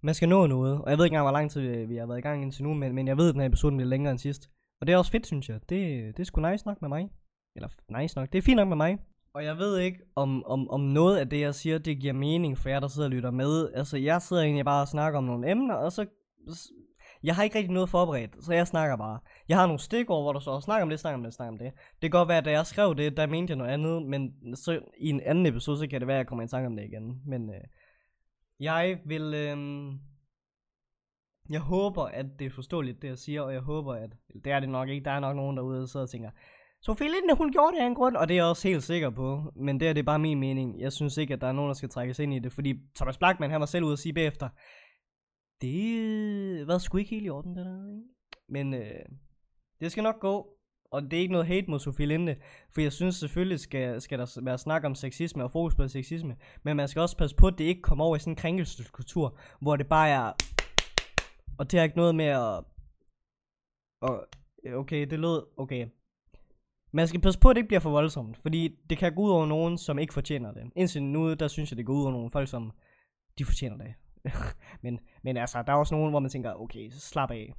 Speaker 2: man skal nå noget, og jeg ved ikke engang, hvor lang tid øh, vi har været i gang indtil nu, men, men jeg ved, at den her episode bliver længere end sidst. Og det er også fedt, synes jeg. Det, øh, det er sgu nice nok med mig. Eller nice nok. Det er fint nok med mig. Og jeg ved ikke, om, om, om noget af det, jeg siger, det giver mening for jer, der sidder og lytter med. Altså, jeg sidder egentlig bare og snakker om nogle emner, og så... Jeg har ikke rigtig noget forberedt, så jeg snakker bare. Jeg har nogle stikord, hvor der står, snak om det, snak om det, snak om det. Det kan godt være, at da jeg skrev det, der mente jeg noget andet, men så i en anden episode, så kan det være, at jeg kommer i tanke om det igen. Men øh, jeg vil... Øh, jeg håber, at det er forståeligt, det jeg siger, og jeg håber, at... Det er det nok ikke. Der er nok nogen derude, der sidder og tænker, Sofie Linde, hun gjorde det af en grund, og det er jeg også helt sikker på. Men det er det bare min mening. Jeg synes ikke, at der er nogen, der skal trækkes ind i det. Fordi Thomas Blackman, han var selv ude at sige bagefter, det var sgu ikke helt i orden, det der. Ikke? Men øh, det skal nok gå. Og det er ikke noget hate mod Sofie Linde. For jeg synes selvfølgelig, skal, skal der være snak om sexisme og fokus på sexisme. Men man skal også passe på, at det ikke kommer over i sådan en krænkelseskultur, hvor det bare er... Og det har ikke noget med at... Og, øh, okay, det lød... Okay, man skal passe på, at det ikke bliver for voldsomt, fordi det kan gå ud over nogen, som ikke fortjener det. Indtil nu, der synes jeg, det går ud over nogle folk, som de fortjener det. men, men altså, der er også nogen, hvor man tænker, okay, så slap af.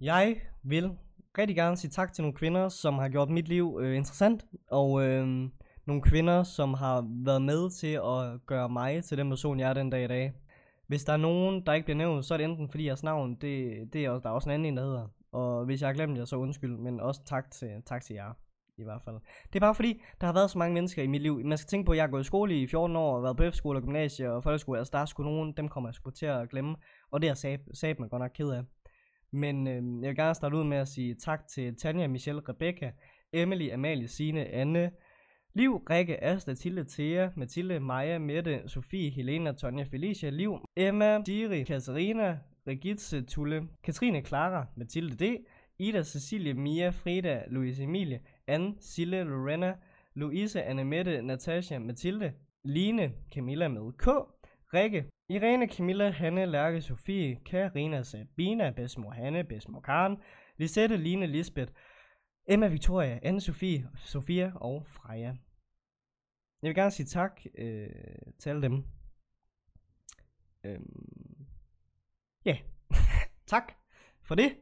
Speaker 2: Jeg vil rigtig gerne sige tak til nogle kvinder, som har gjort mit liv øh, interessant, og øh, nogle kvinder, som har været med til at gøre mig til den person, jeg er den dag i dag. Hvis der er nogen, der ikke bliver nævnt, så er det enten fordi jeres navn, det, det er, der er også en anden en, der hedder. Og hvis jeg har glemt jer, så undskyld, men også tak til, tak til jer i hvert fald. Det er bare fordi, der har været så mange mennesker i mit liv. Man skal tænke på, at jeg har gået i skole i 14 år, og været på efterskole og gymnasie og folkeskole. Altså, der er sgu nogen, dem kommer jeg sgu til at glemme. Og det er sab, sab man godt nok ked af. Men øh, jeg vil gerne starte ud med at sige tak til Tanja, Michelle, Rebecca, Emily, Amalie, Sine, Anne, Liv, Rikke, Asta, Tille, Thea, Mathilde, Maja, Mette, Sofie, Helena, Tonja, Felicia, Liv, Emma, Siri, Katarina, Regitze, Tulle, Katrine, Clara, Mathilde D., Ida, Cecilie, Mia, Frida, Louise Emilie, Anne, Sille, Lorena, Louise, Annemette, Natasha, Mathilde, Line, Camilla med K, Rikke, Irene, Camilla, Hanne, Lærke, Sofie, Karina, Sabina, Besmor Hanne, Besmor Karen, Lisette, Line, Lisbeth, Emma, Victoria, anne Sofie, Sofia og Freja. Jeg vil gerne sige tak øh, til alle dem. Øhm, ja, yeah. tak for det.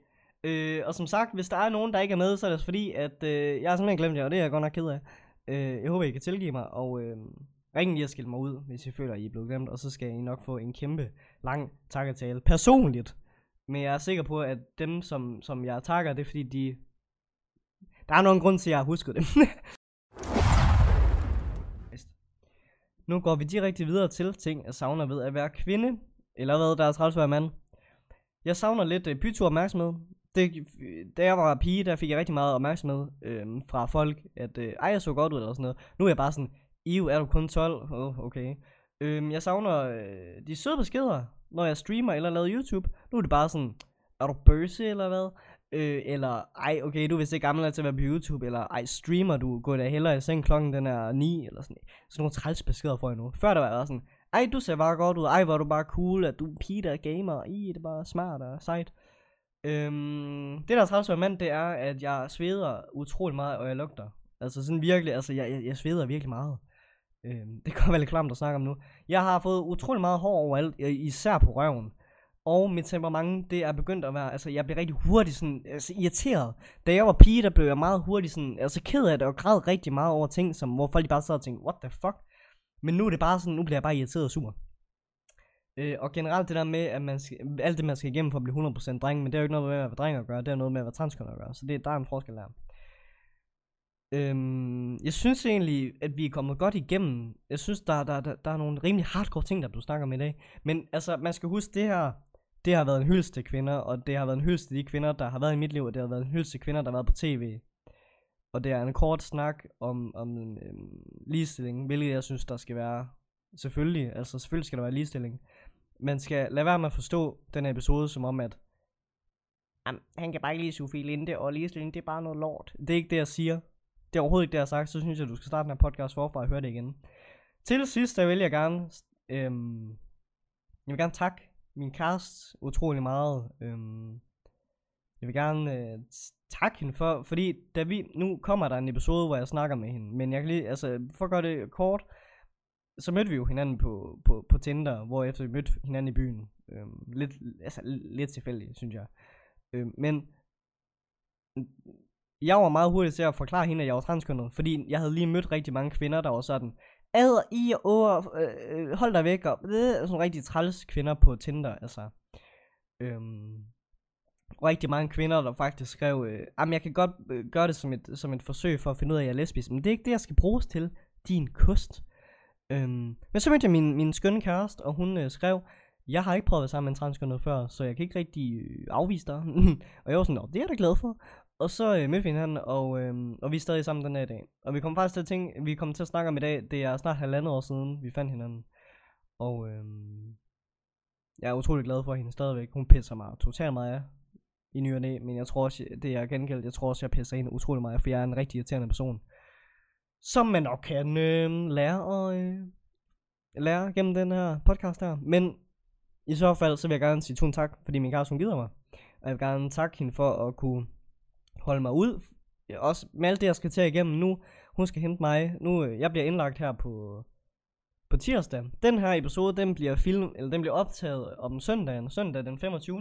Speaker 2: Øh, og som sagt, hvis der er nogen, der ikke er med, så er det fordi, at øh, jeg har simpelthen glemt jer, og det er jeg godt nok ked af. Øh, jeg håber, I kan tilgive mig, og øh, ring lige og skille mig ud, hvis I føler, at I er blevet glemt, og så skal I nok få en kæmpe lang takketale personligt. Men jeg er sikker på, at dem, som, som jeg takker, det er fordi, de... Der er nogen grund til, at jeg har husket dem. nu går vi direkte videre til ting, jeg savner ved at være kvinde, eller hvad, der er træls at være mand. Jeg savner lidt øh, bytur opmærksomhed det, da jeg var pige, der fik jeg rigtig meget opmærksomhed øh, fra folk, at øh, ej, jeg så godt ud eller sådan noget. Nu er jeg bare sådan, Iu, er du kun 12? Oh, okay. Øh, jeg savner øh, de søde beskeder, når jeg streamer eller laver YouTube. Nu er det bare sådan, er du bøse eller hvad? Øh, eller, ej, okay, du er vist ikke gammel til at være på YouTube, eller ej, streamer du, går da hellere i seng klokken den er 9, eller sådan Sådan nogle træls beskeder får jeg nu. Før der var jeg sådan, ej, du ser bare godt ud, ej, hvor er du bare cool, at du er pige, der er gamer, i, det er bare smart og sejt. Øhm, det der er træls mand, det er, at jeg sveder utrolig meget, og jeg lugter. Altså sådan virkelig, altså jeg, jeg, jeg sveder virkelig meget. Øhm, det kan være lidt klamt at snakke om nu. Jeg har fået utrolig meget hår overalt, øh, især på røven. Og mit temperament, det er begyndt at være, altså jeg bliver rigtig hurtigt sådan, altså irriteret. Da jeg var pige, der blev jeg meget hurtigt sådan, altså ked af det, og græd rigtig meget over ting, som, hvor folk bare sad og tænkte, what the fuck? Men nu er det bare sådan, nu bliver jeg bare irriteret og sur. Øh, og generelt det der med, at man skal, alt det man skal igennem for at blive 100% dreng, men det er jo ikke noget med at være dreng at gøre, det er noget med at være transkønnet at gøre. Så det, der er en forskel der. Øhm, jeg synes egentlig, at vi er kommet godt igennem. Jeg synes, der, der, der, der er nogle rimelig hardcore ting, der du snakker om i dag. Men altså, man skal huske, det her, det har været en hyldest til kvinder, og det har været en hyldest til de kvinder, der har været i mit liv, og det har været en hyldest til kvinder, der har været på tv. Og det er en kort snak om, om øhm, ligestilling, hvilket jeg synes, der skal være. Selvfølgelig, altså selvfølgelig skal der være ligestilling man skal lade være med at forstå den her episode som om, at Jamen, han kan bare ikke lide Sofie Linde, og ligestilling, det er bare noget lort. Det er ikke det, jeg siger. Det er overhovedet ikke det, jeg har sagt. Så synes jeg, du skal starte den her podcast forfra og høre det igen. Til sidst, der vil jeg gerne, øhm, jeg vil gerne takke min kæreste utrolig meget. Øhm, jeg vil gerne øh, takke hende for, fordi da vi, nu kommer der en episode, hvor jeg snakker med hende, men jeg kan lige, altså, for at gøre det kort, så mødte vi jo hinanden på, på, på Tinder, hvor efter vi mødte hinanden i byen. Øhm, lidt, altså, lidt tilfældigt, synes jeg. Øhm, men jeg var meget hurtig til at forklare hende, at jeg var transkønnet, fordi jeg havde lige mødt rigtig mange kvinder, der var sådan, ad i og over, øh, øh, hold dig væk, og øh, sådan rigtig træls kvinder på Tinder, altså. Øhm, rigtig mange kvinder, der faktisk skrev, øh, jamen jeg kan godt øh, gøre det som et, som et forsøg for at finde ud af, at jeg er lesbisk, men det er ikke det, jeg skal bruges til, din kost. Øhm, men så mødte jeg min, min skønne kæreste, og hun øh, skrev, jeg har ikke prøvet at være sammen med en transkønnet før, så jeg kan ikke rigtig øh, afvise dig. og jeg var sådan, det er jeg da glad for. Og så øh, mødte vi hinanden, og, øh, og vi er stadig sammen den her dag. Og vi kommer faktisk til at tænke, vi kommer til at snakke om i dag, det er snart halvandet år siden, vi fandt hinanden. Og øh, jeg er utrolig glad for hende stadigvæk. Hun pisser mig totalt meget af i ny og næ, men jeg tror også, det er gengældt, jeg tror også, jeg pisser ind utrolig meget, for jeg er en rigtig irriterende person som man nok kan øh, lære at øh, lære gennem den her podcast her. Men i så fald, så vil jeg gerne sige tusind tak, fordi min kæreste hun gider mig. Og jeg vil gerne takke hende for at kunne holde mig ud også med alt det, jeg skal til igennem nu, hun skal hente mig. Nu, øh, jeg bliver indlagt her på, på tirsdag. Den her episode, den bliver film, eller den bliver optaget om søndagen, søndag den 25.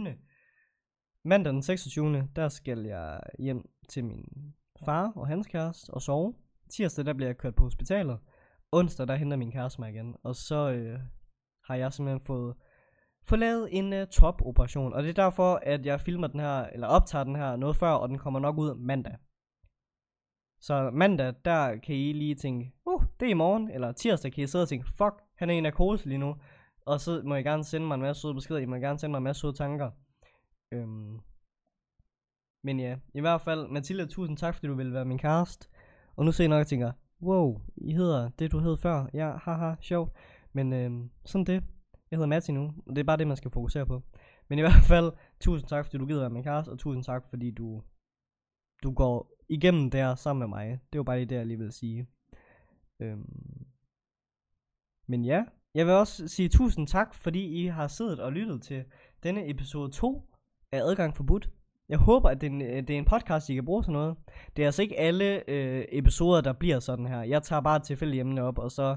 Speaker 2: Mandag den 26. Der skal jeg hjem til min far og hans kæreste og sove. Tirsdag, der bliver jeg kørt på hospitalet. Onsdag, der henter min kæreste mig igen. Og så øh, har jeg simpelthen fået, fået lavet en øh, topoperation. Og det er derfor, at jeg filmer den her, eller optager den her noget før, og den kommer nok ud mandag. Så mandag, der kan I lige tænke, uh, det er i morgen, eller tirsdag kan I sidde og tænke, fuck, han er i narkose lige nu. Og så må I gerne sende mig en masse søde beskeder, I må gerne sende mig en masse søde tanker. Øhm. Men ja, i hvert fald, Mathilde, tusind tak, fordi du ville være min cast. Og nu ser jeg nok og tænker, wow, I hedder det, du hed før. Ja, haha, sjovt. Men øhm, sådan det. Jeg hedder Matti nu, og det er bare det, man skal fokusere på. Men i hvert fald, tusind tak, fordi du gider være min kæreste, og tusind tak, fordi du, du går igennem der sammen med mig. Det var bare lige det, jeg lige ville sige. Øhm. Men ja, jeg vil også sige tusind tak, fordi I har siddet og lyttet til denne episode 2 er Adgang Forbudt. Jeg håber, at det er, en, øh, det er en podcast, I kan bruge til noget. Det er altså ikke alle øh, episoder, der bliver sådan her. Jeg tager bare tilfældige emne op, og så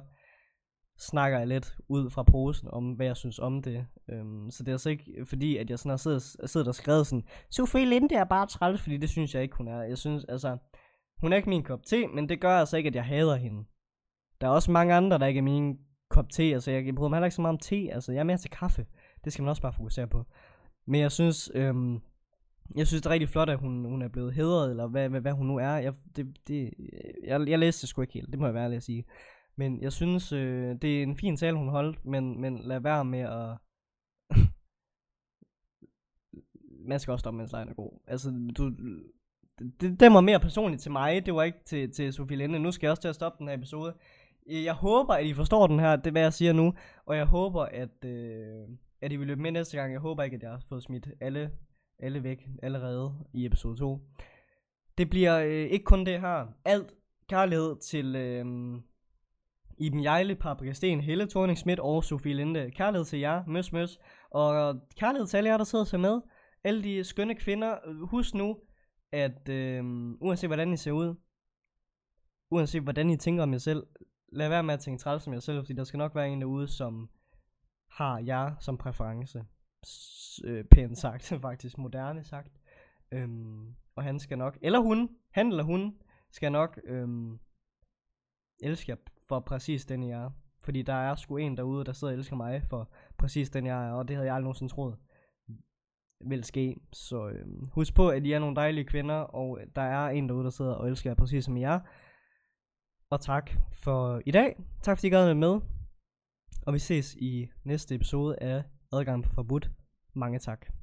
Speaker 2: snakker jeg lidt ud fra posen om, hvad jeg synes om det. Øhm, så det er altså ikke øh, fordi, at jeg sådan har siddet, siddet og skrevet sådan, Sofie Linde er bare træls, fordi det synes jeg ikke, hun er. Jeg synes, altså, hun er ikke min kop te, men det gør altså ikke, at jeg hader hende. Der er også mange andre, der ikke er min kop te, altså jeg, jeg bryder mig heller ikke så meget om te, altså jeg er mere til kaffe. Det skal man også bare fokusere på. Men jeg synes, øhm, jeg synes det er rigtig flot, at hun, hun er blevet hedret, eller hvad, hvad, hvad hun nu er. Jeg, det, det, jeg, jeg læste det sgu ikke helt, det må jeg være ærlig at sige. Men jeg synes, øh, det er en fin tale, hun holdt, men, men lad være med at... Man skal også stoppe, mens lejen er god. Altså, du, det, det var mere personligt til mig, det var ikke til, til Sofie Linde. Nu skal jeg også til at stoppe den her episode. Jeg håber, at I forstår den her, det er hvad jeg siger nu, og jeg håber, at, øh, at I vil løbe med næste gang. Jeg håber ikke, at jeg har fået smidt alle, alle væk allerede i episode 2. Det bliver øh, ikke kun det her. Alt kærlighed til... Øh, Iben Jejle, Paprika Sten, Helle Thorning Schmidt og Sofie Linde. Kærlighed til jer, møs møs. Og øh, kærlighed til alle jer, der sidder og ser med. Alle de skønne kvinder. Husk nu, at øh, uanset hvordan I ser ud, uanset hvordan I tænker om jer selv, lad være med at tænke træls om jer selv, fordi der skal nok være en derude, som har jeg som præference. S- øh, pænt sagt, faktisk moderne sagt. Øhm, og han skal nok, eller hun, han eller hun, skal nok øhm, elske jer for præcis den jeg er. Fordi der er sgu en derude, der sidder og elsker mig for præcis den jeg er, og det havde jeg aldrig nogensinde troet vil ske. Så øhm, husk på, at I er nogle dejlige kvinder, og der er en derude, der sidder og elsker jer præcis som I er. Og tak for i dag. Tak fordi I gad med. Og vi ses i næste episode af Adgang på Forbudt. Mange tak.